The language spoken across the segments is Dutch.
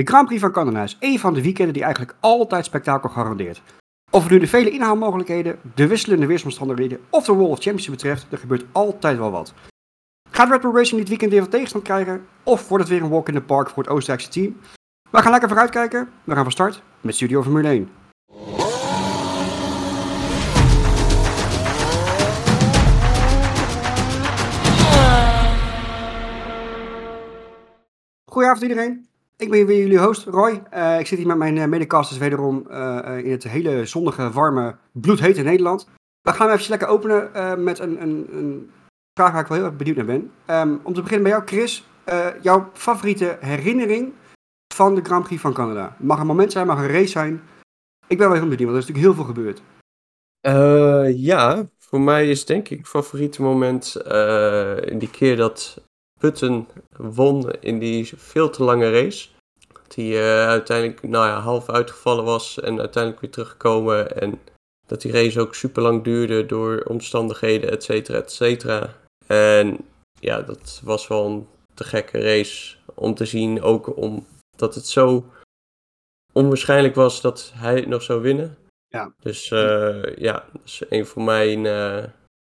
De Grand Prix van Canada is één van de weekenden die eigenlijk altijd spektakel garandeert. Of het nu de vele inhaalmogelijkheden, de wisselende weersomstandigheden of de Wall of Champions betreft, er gebeurt altijd wel wat. Gaat Red Bull Racing dit weekend weer wat tegenstand krijgen? Of wordt het weer een walk in the park voor het Oostenrijkse team? We gaan lekker vooruitkijken. We gaan van start met Studio Formule 1. Goedenavond iedereen. Ik ben weer jullie host, Roy. Uh, ik zit hier met mijn uh, medecasters wederom uh, in het hele zonnige, warme, bloedhete Nederland. We gaan even lekker openen met een, een, een, vraag waar ik wel heel erg benieuwd naar ben. Um, om te beginnen bij jou, Chris. jouw favoriete herinnering van de Grand Prix van Canada? Mag een moment zijn, mag een race zijn. Ik ben wel heel benieuwd, want er is natuurlijk heel veel gebeurd. ja, voor mij is denk ik favoriete moment die keer dat Putten won in die veel te lange race. Die uh, uiteindelijk nou ja, half uitgevallen was en uiteindelijk weer teruggekomen. En dat die race ook super lang duurde door omstandigheden, et cetera, et cetera. En ja, dat was wel een te gekke race om te zien. Ook omdat het zo onwaarschijnlijk was dat hij het nog zou winnen. Ja. Dus uh, ja, dat is een van mijn uh,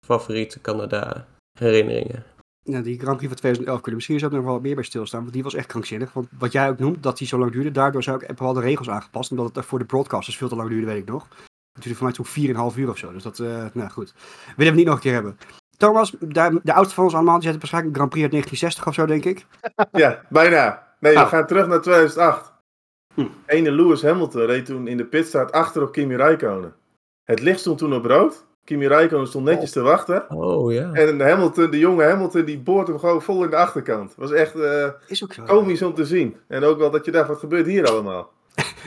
favoriete Canada herinneringen. Nou, die Grand Prix van 2011 kunnen misschien ook nog wel meer bij stilstaan. Want die was echt krankzinnig. Want wat jij ook noemt, dat die zo lang duurde. Daardoor zou ik wel de regels aangepast. Omdat het voor de broadcasters veel te lang duurde, weet ik nog. Natuurlijk voor mij zo'n 4,5 uur of zo. Dus dat, uh, nou goed. Willen we niet nog een keer hebben. Thomas, de, de oudste van ons allemaal, die zet waarschijnlijk een Grand Prix uit 1960 of zo, denk ik. Ja, bijna. Nee, we ah. gaan terug naar 2008. Hm. Ene Lewis Hamilton reed toen in de pitstraat achter op Kimi Räikkönen. Het licht stond toen op rood. Kimi Räikkönen stond netjes oh. te wachten. Oh ja. En Hamilton, de jonge Hamilton, die boort hem gewoon vol in de achterkant. Was echt uh, Is ook zo, komisch om te zien. En ook wel dat je dacht, wat gebeurt hier allemaal?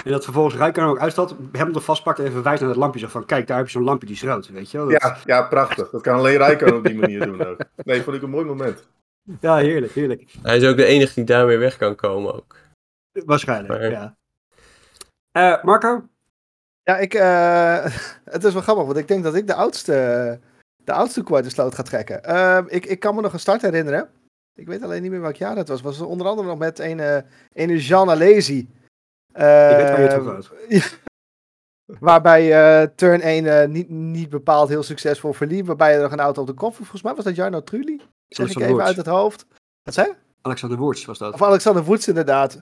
en dat vervolgens Räikkönen ook uitstelt, Hamilton vastpakt en even wijst naar het lampje. Zo van, kijk, daar heb je zo'n lampje die is rood, weet je wel. Dat... Ja, ja, prachtig. Dat kan alleen Räikkönen op die manier doen ook. Nee, vond ik een mooi moment. Ja, heerlijk, heerlijk. Hij is ook de enige die daarmee weg kan komen ook. Waarschijnlijk, ja. Uh, Marco? Ja, ik, uh, het is wel grappig, want ik denk dat ik de oudste, de oudste de sloot ga trekken. Uh, ik, ik kan me nog een start herinneren. Ik weet alleen niet meer welk jaar dat was. was onder andere nog met een, uh, een Jean Alesi. Uh, ik weet waar je het over Waarbij turn 1 niet, niet bepaald heel succesvol verliep. Waarbij er nog een auto op de kop. Volgens mij was dat Jarno Trulli. Zeg ik even uit het hoofd. Wat zei Alexander Woerts was dat. Of Alexander Woerts inderdaad.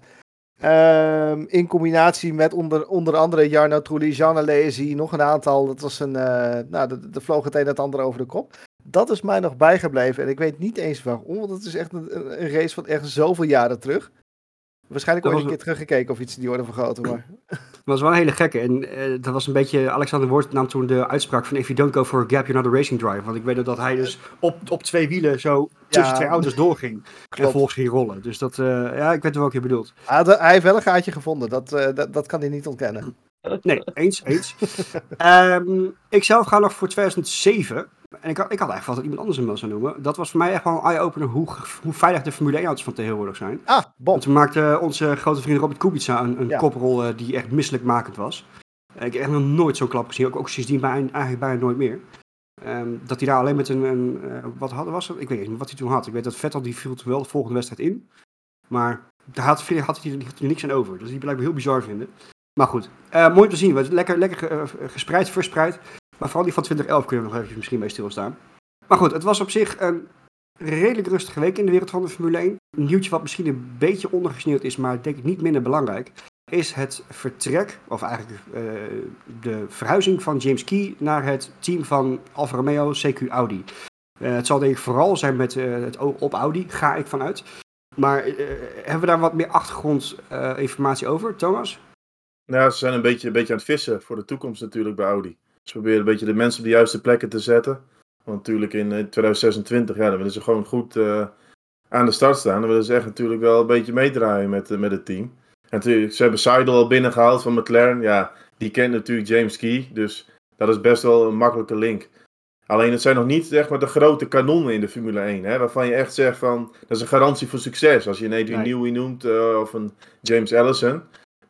Um, in combinatie met onder, onder andere Jarno Trulli, Jean Alesi, nog een aantal. Dat was een, uh, nou, de vloog het een het ander over de kop. Dat is mij nog bijgebleven en ik weet niet eens waarom, want het is echt een, een race van echt zoveel jaren terug. Waarschijnlijk ooit een keer teruggekeken of iets die worden vergroten. Maar... Was wel een hele gekke. En uh, dat was een beetje. Alexander Woord nam toen de uitspraak van: If you don't go for a gap, you're not a racing driver. Want ik weet dat hij dus op, op twee wielen zo tussen twee auto's doorging. Klopt. En vervolgens ging rollen. Dus dat. Uh, ja, ik weet wat je bedoelt. Hij, hij heeft wel een gaatje gevonden. Dat, uh, dat, dat kan hij niet ontkennen. Nee, eens, eens. um, ik zelf ga nog voor 2007. En ik had, ik had eigenlijk altijd iemand anders een wel zou noemen. Dat was voor mij echt wel een eye-opener hoe, hoe veilig de Formule 1 auto's van tegenwoordig zijn. Ah, bom. Toen maakte onze grote vriend Robert Kubica een, een koprol uh, die echt misselijkmakend was. Uh, ik heb echt nog nooit zo'n klap gezien. Ook, ook sindsdien bij, eigenlijk bijna nooit meer. Um, dat hij daar alleen met een, een uh, wat had, was het? Ik weet niet wat hij toen had. Ik weet dat Vettel die viel toen wel de volgende wedstrijd in. Maar daar had, had, had hij er niks aan over. Dus die blijkbaar heel bizar vinden. Maar goed, mooi om te zien. Lekker, lekker gespreid, verspreid. Maar vooral die van 2011 kunnen we nog even misschien bij stilstaan. Maar goed, het was op zich een redelijk rustige week in de wereld van de Formule 1. Een nieuwtje wat misschien een beetje ondergesneeuwd is, maar denk ik niet minder belangrijk, is het vertrek, of eigenlijk uh, de verhuizing van James Key naar het team van Alfa Romeo CQ Audi. Het zal denk ik vooral zijn met het op Audi, ga ik vanuit. Maar hebben we daar wat meer achtergrondinformatie over, Thomas? Nou, ze zijn een beetje, een beetje aan het vissen voor de toekomst natuurlijk bij Audi. Ze proberen een beetje de mensen op de juiste plekken te zetten. Want natuurlijk in 2026, ja, dan willen ze gewoon goed uh, aan de start staan. Dan willen ze echt natuurlijk wel een beetje meedraaien met, uh, met het team. En natuurlijk, ze hebben Seidel al binnengehaald van McLaren. Ja, die kent natuurlijk James Key. Dus dat is best wel een makkelijke link. Alleen het zijn nog niet zeg maar, de grote kanonnen in de Formule 1. Hè, waarvan je echt zegt van dat is een garantie voor succes. Als je een Adrian nee. Newey noemt uh, of een James Allison.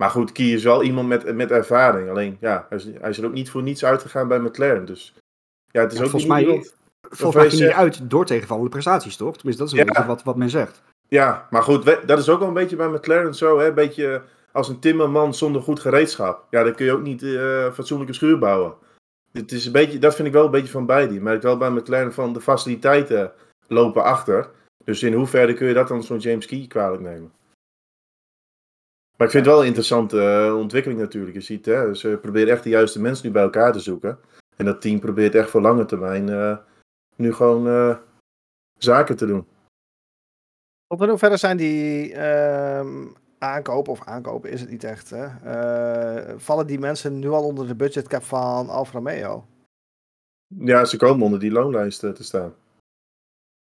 Maar goed, Key is wel iemand met, met ervaring. Alleen, ja, hij is, hij is er ook niet voor niets uitgegaan bij McLaren. Dus ja, het is ook volgens mij, volgens mij ging hij uit door tegenvallende prestaties, toch? Tenminste, dat is een beetje wat, wat men zegt. Ja, maar goed, we- dat is ook wel een beetje bij McLaren zo. Hè? Een beetje als een timmerman zonder goed gereedschap. Ja, dan kun je ook niet eh fatsoenlijke schuur bouwen. Het is een beetje, dat vind ik wel een beetje van beide. Maar ik wel bij McLaren van de faciliteiten lopen achter. Dus in hoeverre kun je dat dan zo'n James Key kwalijk nemen? Maar ik vind het wel een interessante eh, ontwikkeling natuurlijk. Je ziet, hè, ze proberen echt de juiste mensen nu bij elkaar te zoeken. En dat team probeert echt voor lange termijn eh, nu gewoon eh, zaken te doen. Tot in hoeverre zijn die ehm, aankopen, of aankopen is het niet echt, hè? eh, vallen die mensen nu al onder de budgetcap van Alfa Romeo? Ja, ze komen onder die loonlijst eh, te staan.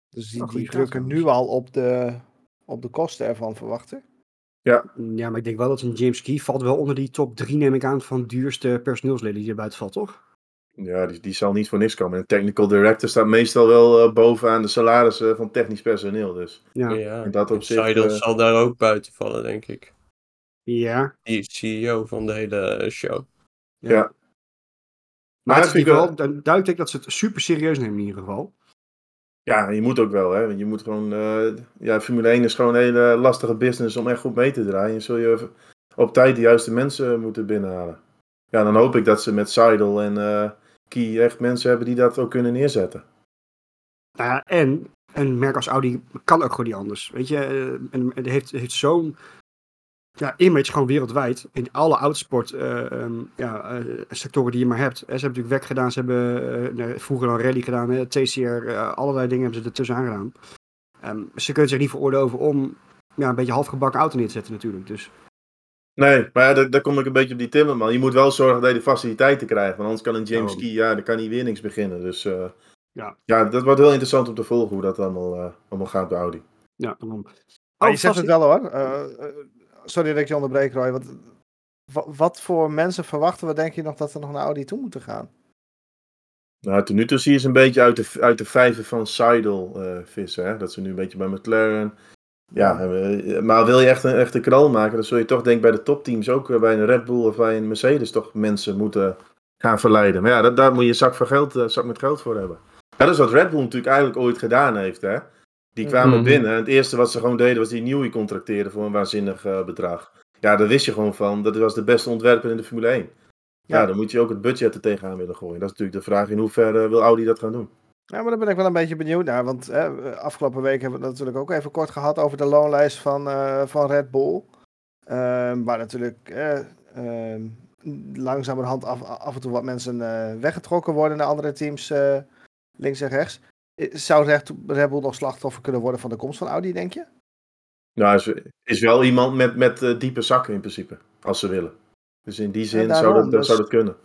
Dus die, die drukken nu trouwens. al op de, op de kosten ervan verwachten. Ja, maar ik denk wel dat een James Key valt wel onder die top 3, neem ik aan, van duurste personeelsleden die er buiten valt, toch? Ja, die, die zal niet voor niks komen. Een technical director staat meestal wel eh, bovenaan de salarissen van technisch personeel. Dus Ja. Ja, in dat en opzicht, Seidel eh, zal daar ook buiten vallen, denk ik. Ja. Die is CEO van de hele show. ja. Maar het is vind ik in ieder wel- geval dan duidelijk dat ze het super serieus nemen in ieder geval. Ja, je moet ook wel, hè. Je moet gewoon... eh, ja, Formule 1 is gewoon een hele lastige business om echt goed mee te draaien. En zul je op tijd de juiste mensen moeten binnenhalen. Ja, dan hoop ik dat ze met Seidel en eh Key echt mensen hebben die dat ook kunnen neerzetten. Nou ja, en een merk als Audi kan ook gewoon niet anders. Weet je, eh, en het heeft, heeft zo'n ja, image gewoon wereldwijd. In alle autosport eh, ehm, ja, eh, sectoren die je maar hebt. Eh, Ze hebben natuurlijk WEC gedaan, ze hebben eh, nee, vroeger al rally gedaan, hè, TCR, eh, allerlei dingen hebben ze ertussen gedaan. Ehm, ze kunnen zich niet veroorloven om ja, een beetje halfgebakken auto neer te zetten natuurlijk. Dus Nee, maar ja, daar, daar kom ik een beetje op die Timmerman. Je moet wel zorgen dat je de faciliteiten krijgt. Want anders kan een James. Key, ja, dan kan hij weer niks beginnen. Dus eh, Ja. ja, dat wordt heel interessant om te volgen hoe dat allemaal, allemaal gaat bij Audi. ja, daarom. Maar Oh, je zegt het wel hoor. Eh, eh, sorry dat ik je onderbreek, Roy. Wat, wa- wat voor mensen verwachten we, denk je nog, dat er nog naar Audi toe moeten gaan? Nou, tot nu toe zie je ze een beetje uit de, uit de vijver van Seidel eh, vissen. Hè? Dat ze nu een beetje bij McLaren. Ja, eh, maar wil je echt een echte knal maken, dan zul je toch denk ik bij de topteams ook eh, bij een Red Bull of bij een Mercedes toch mensen moeten gaan verleiden. Maar ja, dat, daar moet je zak, van geld, zak met geld voor hebben. Dat is wat Red Bull natuurlijk eigenlijk ooit gedaan heeft. Hè? Die kwamen Mhm. binnen en het eerste wat ze gewoon deden was die nieuwe contracteren voor een waanzinnig eh, bedrag. Ja, daar wist je gewoon van, dat was de beste ontwerper in de Formule 1. Ja, Ja. dan moet je ook het budget er tegenaan willen gooien. Dat is natuurlijk de vraag in hoeverre wil Audi dat gaan doen. Ja, maar daar ben ik wel een beetje benieuwd naar. Want hè, afgelopen week hebben we het natuurlijk ook even kort gehad over de loonlijst van, eh, van Red Bull. Ehm, waar natuurlijk eh, ehm, langzamerhand af, af en toe wat mensen eh, weggetrokken worden naar andere teams eh, links en rechts. Eh, Zou Red, Red Bull nog slachtoffer kunnen worden van de komst van Audi, denk je? Nou, is, is wel iemand met, met eh, diepe zakken in principe, als ze willen. Dus in die zin zou, daarom, dat, dat dus- zou dat kunnen.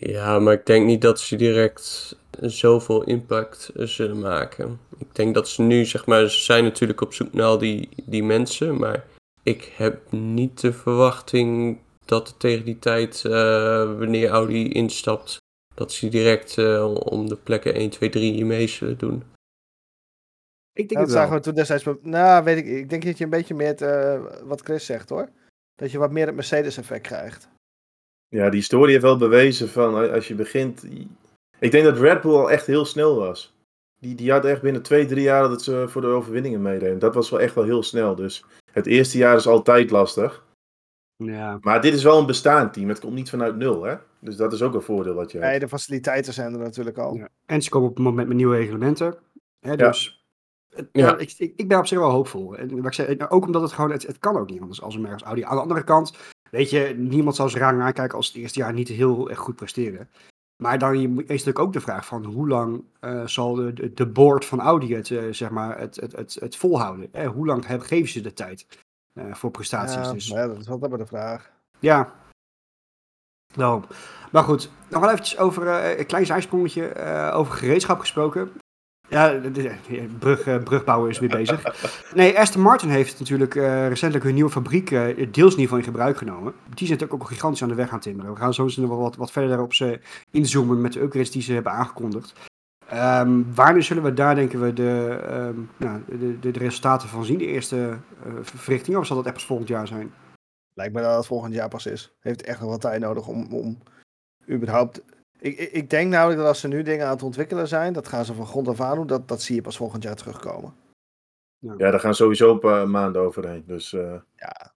Ja, maar ik denk niet dat ze direct zoveel impact eh, zullen maken. Ik denk dat ze nu, zeg maar, ze zijn natuurlijk op zoek naar al die, die mensen, maar ik heb niet de verwachting dat tegen die tijd, eh, wanneer Audi instapt, dat ze direct eh, om de plekken 1, 2, 3 mee zullen doen. Ik denk dat het zagen we toen destijds. Nou, weet ik. Ik denk dat je een beetje meer het, eh, wat Chris zegt hoor. Dat je wat meer het Mercedes-effect krijgt. Ja, die historie heeft wel bewezen van eh, als je begint. Ik denk dat Red Bull al echt heel snel was. Die, die had echt binnen twee, drie jaar dat ze voor de overwinningen meededen. Dat was wel echt wel heel snel. Dus het eerste jaar is altijd lastig. Ja. Maar dit is wel een bestaand team. Het komt niet vanuit nul, hè? Dus dat is ook een voordeel wat je hebt. Nee, de faciliteiten zijn er natuurlijk al. Ja. En ze komen op het moment met nieuwe reglementen. Hè, Ja. dus het- Ja. ja, ik, ik, ik ben op zich wel hoopvol. En wat ik zei, ook omdat het gewoon, het, het kan ook niet anders als een merk als Audi. Aan de andere kant, weet je, niemand zal ze raar aankijken als het eerste jaar niet heel erg goed presteren. Maar dan je- is natuurlijk ook de vraag van hoe lang eh, zal de, de, board van Audi het, eh, zeg maar, het, het, het, het volhouden? Hè? Hoe lang geven ze de tijd eh, voor prestaties? Ja, dus, ja, dat is altijd maar de vraag. ja. Daarom. Maar goed, nog wel eventjes over eh, een klein zijsprongetje uh, over gereedschap gesproken. Ja, de, de, de brug, uh, brugbouwer is weer bezig. Nee, Aston Martin heeft natuurlijk recentelijk hun nieuwe fabriek deels in ieder geval in gebruik genomen. Die zijn natuurlijk ook gigantisch aan de weg aan timmeren. We gaan zo eens nog wel wat, wat verder daarop ze inzoomen met de upgrades die ze hebben aangekondigd. Um, wanneer zullen we daar, denken we, de, um, nou, de, de, resultaten van zien? De eerste verrichtingen? Of zal dat echt pas volgend jaar zijn? Lijkt me dat het volgend jaar pas is. Heeft echt nog wat tijd nodig om, om überhaupt... Ik, ik, ik denk namelijk dat als ze nu dingen aan het ontwikkelen zijn, dat gaan ze van grond af aan doen, dat, dat zie je pas volgend jaar terugkomen. Ja, daar gaan sowieso een paar maanden overheen. Dus, uh, ja.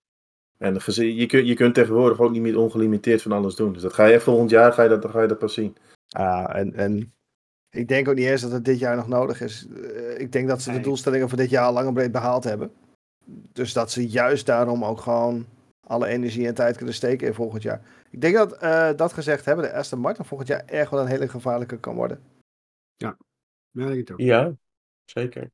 En je, kunt, je kunt tegenwoordig ook niet meer ongelimiteerd van alles doen. Dus dat ga je volgend jaar ga je dat, ga je dat pas zien. Ah, en, en ik denk ook niet eens dat het dit jaar nog nodig is. Uh, ik denk dat ze de doelstellingen voor dit jaar al lang en breed behaald hebben. Dus dat ze juist daarom ook gewoon alle energie en tijd kunnen steken in volgend jaar. Ik denk dat, uh, dat gezegd hebben, de Aston Martin volgend jaar echt wel een hele gevaarlijke kan worden. Ja, ja denk ik ook. Ja, zeker.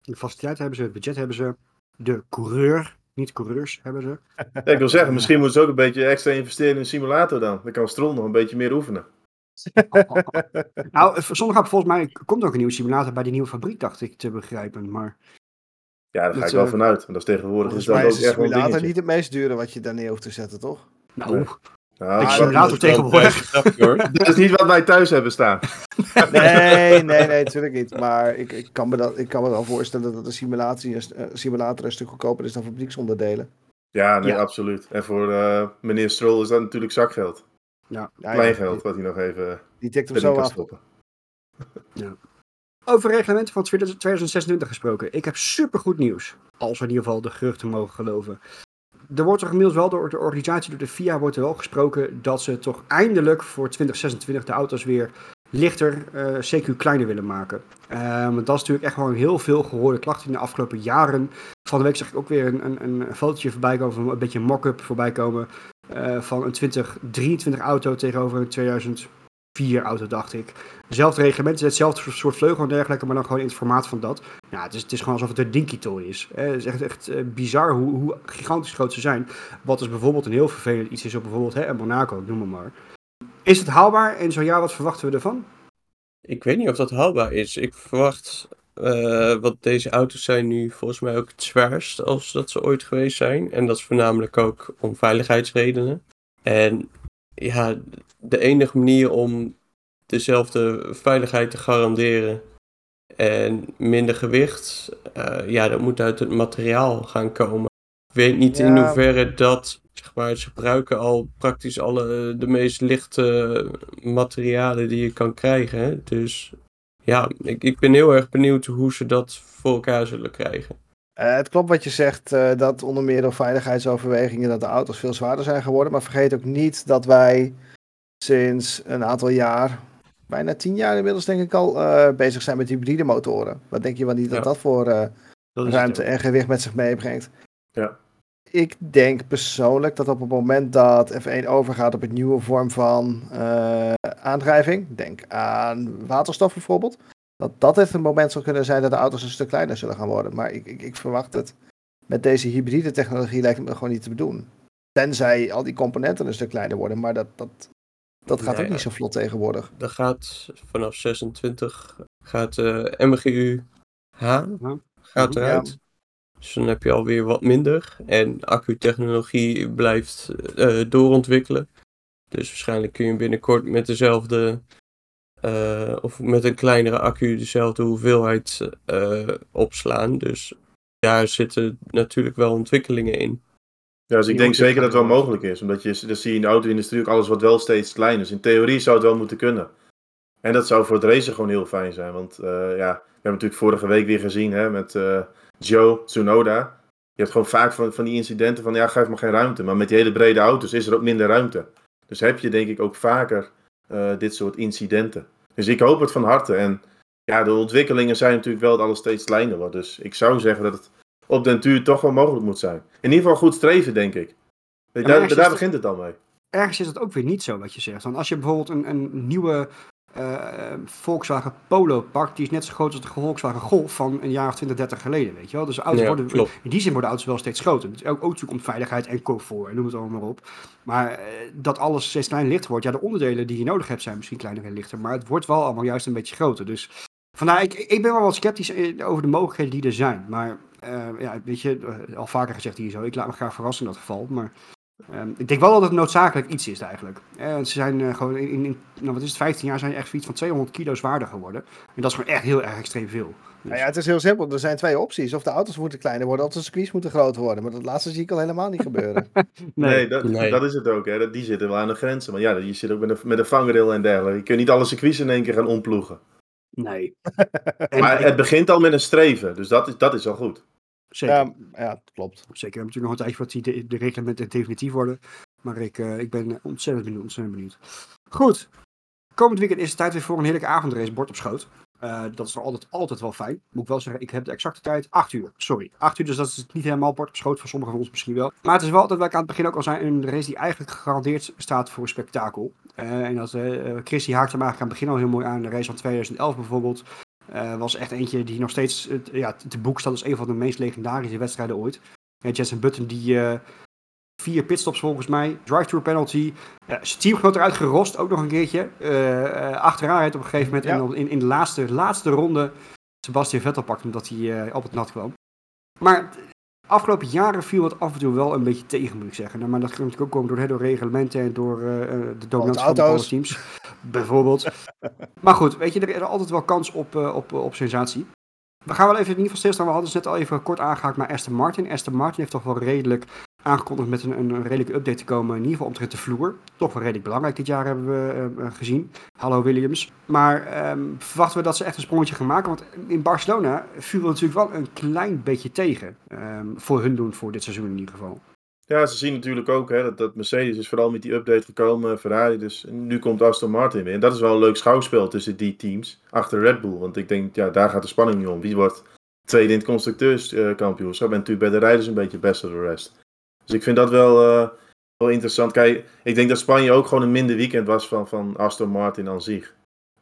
De faciliteit hebben ze, het budget hebben ze, de coureur, niet coureurs hebben ze. Ja, ik wil zeggen, misschien moeten ze ook een beetje extra investeren in een simulator dan. Dan kan Stroll nog een beetje meer oefenen. nou, zondag volgens mij komt ook een nieuwe simulator bij die nieuwe fabriek, dacht ik te begrijpen. Maar ja, daar ga ik wel uh, vanuit. En dat is tegenwoordig is dat ook echt wel een niet het meest dure wat je daar neer hoeft te zetten, toch? Nou, nee. nou ik simulator tegenwoordig. dat is niet wat wij thuis hebben staan. nee, nee, nee, natuurlijk niet. Maar ik, ik, kan me dat, ik kan me wel voorstellen dat een simulatie, uh, simulator een stuk goedkoper is dan fabrieksonderdelen. Ja, nee, ja. absoluut. En voor uh, meneer Stroll is dat natuurlijk zakgeld. Ja. Kleingeld, wat hij nog even Die tikt hem zo af. Stoppen. Ja. Over reglementen van 2026 gesproken. Ik heb supergoed nieuws. Als we in ieder geval de geruchten mogen geloven. Er wordt er inmiddels wel door de organisatie, door de FIA, wordt er wel gesproken dat ze toch eindelijk voor 2026 de auto's weer lichter, uh, CQ kleiner willen maken. Want dat is natuurlijk echt gewoon heel veel gehoorde klachten in de afgelopen jaren. Van de week zag ik ook weer een, een, een fotootje voorbij komen, van een beetje mock-up voorbij komen. Uh, van een 2023 auto tegenover een 2000 vier auto, dacht ik. Hetzelfde reglement, hetzelfde soort vleugel en dergelijke, maar dan gewoon in het formaat van dat. Ja, het is, het is gewoon alsof het een dinky toy is. Het is echt, uh, bizar hoe, hoe gigantisch groot ze zijn. Wat dus bijvoorbeeld een heel vervelend iets is op bijvoorbeeld hè, Monaco, noem maar. Is het haalbaar en zo ja, wat verwachten we ervan? Ik weet niet of dat haalbaar is. Ik verwacht, uh, want deze auto's zijn nu volgens mij ook het zwaarst als dat ze ooit geweest zijn. En dat is voornamelijk ook om veiligheidsredenen. En ja, de enige manier om dezelfde veiligheid te garanderen en minder gewicht, uh, ja, dat moet uit het materiaal gaan komen. Ik weet niet ja. in hoeverre dat, zeg maar, ze gebruiken al praktisch alle de meest lichte materialen die je kan krijgen. Hè? Dus ja, ik, ik ben heel erg benieuwd hoe ze dat voor elkaar zullen krijgen. Uh, het klopt wat je zegt, uh, dat onder meer door veiligheidsoverwegingen dat de auto's veel zwaarder zijn geworden. Maar vergeet ook niet dat wij sinds een aantal jaar, bijna tien jaar inmiddels denk ik al, uh, bezig zijn met hybride motoren. Wat denk je wel niet dat ja. dat voor dat ruimte en gewicht met zich meebrengt? Ja. Ik denk persoonlijk dat op het moment dat F1 overgaat op een nieuwe vorm van aandrijving, denk aan waterstof bijvoorbeeld, dat dat het een moment zou kunnen zijn dat de auto's een stuk kleiner zullen gaan worden. Maar ik, ik, ik verwacht het. Met deze hybride technologie lijkt het me gewoon niet te bedoelen. Tenzij al die componenten een stuk kleiner worden. Maar dat, dat, dat gaat nee, ook niet zo vlot tegenwoordig. Dat gaat vanaf 26 gaat de uh, MGU H gaat eruit. Ja. Dus dan heb je alweer wat minder. En accutechnologie blijft uh, doorontwikkelen. Dus waarschijnlijk kun je binnenkort met dezelfde uh, of met een kleinere accu dezelfde hoeveelheid uh, opslaan. Dus daar zitten natuurlijk wel ontwikkelingen in. Ja, dus ik denk zeker dat het wel mogelijk is. Omdat je, dat zie je in de auto-industrie ook alles wat wel steeds kleiner is. In theorie zou het wel moeten kunnen. En dat zou voor het racen gewoon heel fijn zijn. Want uh, ja, we hebben natuurlijk vorige week weer gezien hè, met Joe Tsunoda. Je hebt gewoon vaak van, van die incidenten van ja, geef maar geen ruimte. Maar met die hele brede auto's is er ook minder ruimte. Dus heb je denk ik ook vaker uh, dit soort incidenten. Dus ik hoop het van harte. En ja, de ontwikkelingen zijn natuurlijk wel dat alles steeds kleiner wordt. Dus ik zou zeggen dat het op den duur toch wel mogelijk moet zijn. In ieder geval goed streven, denk ik. Ja, daar, daar begint het dan mee. Ergens is het ook weer niet zo wat je zegt. Want als je bijvoorbeeld een, een nieuwe uh, Volkswagen Polo pakt, die is net zo groot als de Volkswagen Golf van een jaar of 20, 30 geleden, weet je wel. Dus auto's ja, worden, klopt. in die zin worden auto's wel steeds groter. Dus ook, ook komt veiligheid en comfort en noem het allemaal maar op. Maar uh, dat alles steeds kleiner lichter wordt, ja, de onderdelen die je nodig hebt zijn misschien kleiner en lichter, maar het wordt wel allemaal juist een beetje groter. Dus vandaar, ik, ik ben wel wat sceptisch over de mogelijkheden die er zijn. Maar uh, ja, weet je, al vaker gezegd hier zo, ik laat me graag verrassen in dat geval, maar... Um, ik denk wel dat het noodzakelijk iets is eigenlijk. Eh, ze zijn uh, gewoon in, in nou, wat is het, 15 jaar zijn echt iets van 200 kilo zwaarder geworden. En dat is gewoon echt heel erg extreem veel. Dus... Nou ja, het is heel simpel. Er zijn twee opties. Of de auto's moeten kleiner worden, of de circuits moeten groter worden. Maar dat laatste zie ik al helemaal niet gebeuren. nee, nee, dat, nee, dat, is het ook. Hè. Die zitten wel aan de grenzen. Maar ja, je zit ook met een, met een vangrail en dergelijke. Je kunt niet alle circuits in één keer gaan omploegen. Nee. Maar het begint al met een streven, dus dat is, dat is al goed. Zeker. Ja, ja, dat klopt. Zeker. We hebben natuurlijk nog een tijdje wat die de, de reglementen definitief worden. Maar ik, uh, ik ben ontzettend benieuwd, ontzettend benieuwd. Goed. Komend weekend is het tijd weer voor een heerlijke avondrace, bord op schoot. Uh, dat is altijd, altijd wel fijn. Moet ik wel zeggen, ik heb de exacte tijd 8 uur. Sorry, 8 uur, dus dat is niet helemaal bord op schoot voor sommigen van ons misschien wel. Maar het is wel wat ik aan het begin ook al zei, een race die eigenlijk gegarandeerd staat voor spektakel. Uh, en dat uh, Chris die haakte hem eigenlijk aan het begin al heel mooi aan. De race van 2011 bijvoorbeeld. was echt eentje die nog steeds ja, te boek staat als een van de meest legendarische wedstrijden ooit. Jensen Button die vier pitstops volgens mij. Drive-through penalty. Ja, zijn teamgenoot eruit gerost, ook nog een keertje. Uh, achteraan rijdt op een gegeven moment. En in, in de laatste, laatste ronde Sebastian Vettel pakt omdat hij uh, op het nat kwam. Maar afgelopen jaren viel het af en toe wel een beetje tegen, moet ik zeggen. Nou, maar dat kan natuurlijk ook komen door, door reglementen en door uh, de dominantie van alle teams. Bijvoorbeeld. maar goed, weet je, er is altijd wel kans op, op, op sensatie. We gaan wel even in ieder geval stilstaan. We hadden het net al even kort aangehaakt naar Aston Martin. Aston Martin heeft toch wel redelijk aangekondigd met een, een, redelijke update te komen. In ieder geval omtrent de vloer. Toch wel redelijk belangrijk dit jaar hebben we uh, gezien. Hallo Williams. Maar um, verwachten we dat ze echt een sprongetje gaan maken? Want in Barcelona viel natuurlijk wel een klein beetje tegen. Um, voor hun doen voor dit seizoen in ieder geval. Ja, ze zien natuurlijk ook hè, dat, dat Mercedes is vooral met die update gekomen, Ferrari. Dus nu komt Aston Martin weer. En dat is wel een leuk schouwspel tussen die teams achter Red Bull. Want ik denk, ja, daar gaat de spanning nu om. Wie wordt tweede in het constructeurskampioenschap? en natuurlijk bij de rijders een beetje best of de rest. Dus ik vind dat wel, uh, wel interessant. Kijk, ik denk dat Spanje ook gewoon een minder weekend was van, van Aston Martin aan zich.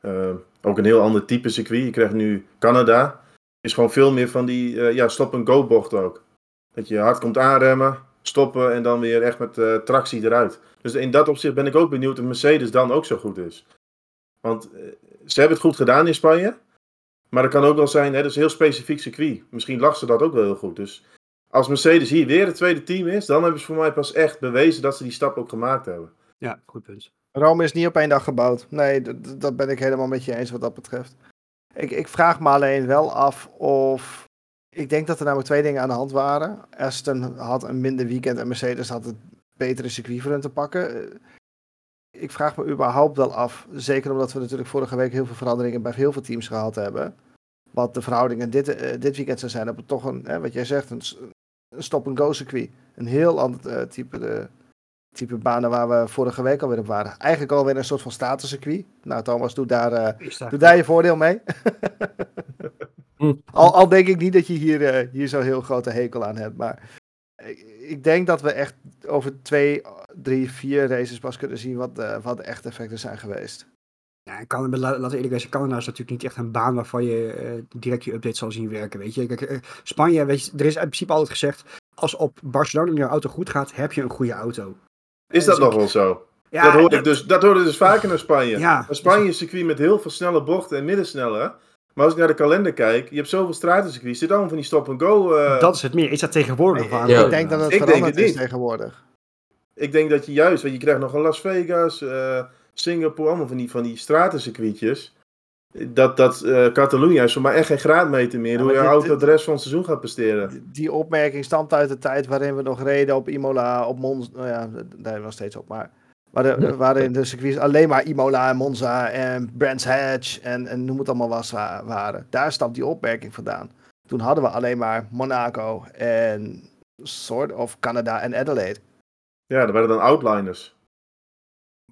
Uh, ook een heel ander type circuit. Je krijgt nu Canada. Is gewoon veel meer van die uh, ja, stop-and-go bocht ook. Dat je hard komt aanremmen, stoppen en dan weer echt met tractie eruit. Dus in dat opzicht ben ik ook benieuwd of Mercedes dan ook zo goed is. Want ze hebben het goed gedaan in Spanje. Maar het kan ook wel zijn, hè, dat is een heel specifiek circuit. Misschien lag ze dat ook wel heel goed. Dus als Mercedes hier weer het tweede team is, dan hebben ze voor mij pas echt bewezen dat ze die stap ook gemaakt hebben. Ja, goed punt. Rome is niet op één dag gebouwd. Nee, dat ben ik helemaal met je eens wat dat betreft. Ik, ik vraag me alleen wel af of. Ik denk dat er namelijk twee dingen aan de hand waren. Aston had een minder weekend en Mercedes had het betere circuit voor hen te pakken. Ik vraag me überhaupt wel af, zeker omdat we natuurlijk vorige week heel veel veranderingen bij heel veel teams gehad hebben. Wat de verhoudingen dit, uh, dit weekend zou zijn, dat we toch een, hè, wat jij zegt, een, een stop-and-go circuit. Een heel ander uh, type, de, type banen waar we vorige week alweer op waren. Eigenlijk alweer een soort van statuscircuit. Nou, Thomas, doe daar, uh, doe daar je voordeel mee. al, al denk ik niet dat je hier, uh, hier zo'n heel grote hekel aan hebt. Maar ik, ik, denk dat we echt over twee, drie, vier races pas kunnen zien wat, uh, wat de echte effecten zijn geweest. Ja, kan, laten we eerlijk zijn, Canada is natuurlijk niet echt een baan waarvan je uh, direct je update zal zien werken. Weet je, Kijk, uh, Spanje, weet je, er is in principe altijd gezegd: als op Barcelona je auto goed gaat, heb je een goede auto. Is dat dus nog ik, wel zo? Ja, dat hoorde ik dus, dat hoorde dus vaker naar Spanje. Ja, Spanje is een circuit met heel veel snelle bochten en middensnelle. Maar als ik naar de kalender kijk, je hebt zoveel stratencircuits, zit allemaal van die stop-and-go. Uh... Dat is het meer. Is dat tegenwoordig? Nee, ja. Ik denk dat het ik veranderd is tegenwoordig. Ik denk dat je juist, want je krijgt nog een Las Vegas, Singapore, allemaal van die, van die stratencircuitjes. Dat, dat uh, Catalonië is voor mij echt geen graadmeter meer. Ja, hoe je auto de rest van het seizoen gaat presteren. Die opmerking stamt uit de tijd waarin we nog reden op Imola, op Monza. Nou ja, daar nog steeds op. Maar waar de, ja. waarin de circuits alleen maar Imola en Monza en Brands Hatch en, en noem het allemaal was waren. Daar stamt die opmerking vandaan. Toen hadden we alleen maar Monaco en soort of Canada en Adelaide. Ja, dat waren dan outliners.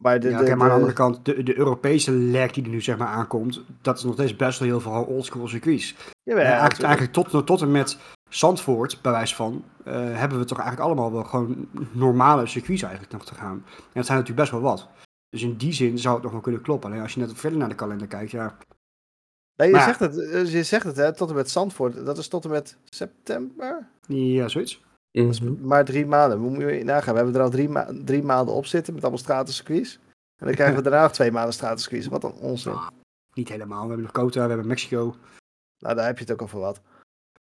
Maar, de, ja, de, maar aan de andere kant, de, de Europese lek die er nu zeg maar aankomt, dat is nog steeds best wel heel veel oldschool circuits. Ja, uh, eigenlijk, eigenlijk tot, tot en met Zandvoort, bij wijze van, uh, hebben we toch eigenlijk allemaal wel gewoon normale circuits eigenlijk nog te gaan. En dat zijn natuurlijk best wel wat. Dus in die zin zou het nog wel kunnen kloppen. Alleen als je net verder naar de kalender kijkt, ja. Nee, je, zegt het, eh, je zegt het, hè, tot en met Zandvoort. Dat is tot en met september? Ja, zoiets. Mm -hmm. Maar drie maanden. Hoe moet je nagaan? We hebben er al drie, ma drie maanden op zitten met allemaal stratencircuits. En dan krijgen we daarna nog twee maanden stratencircuits. Wat een onzin. Ah, niet helemaal. We hebben nog Kota, we hebben Mexico. Nou, daar heb je het ook al voor wat.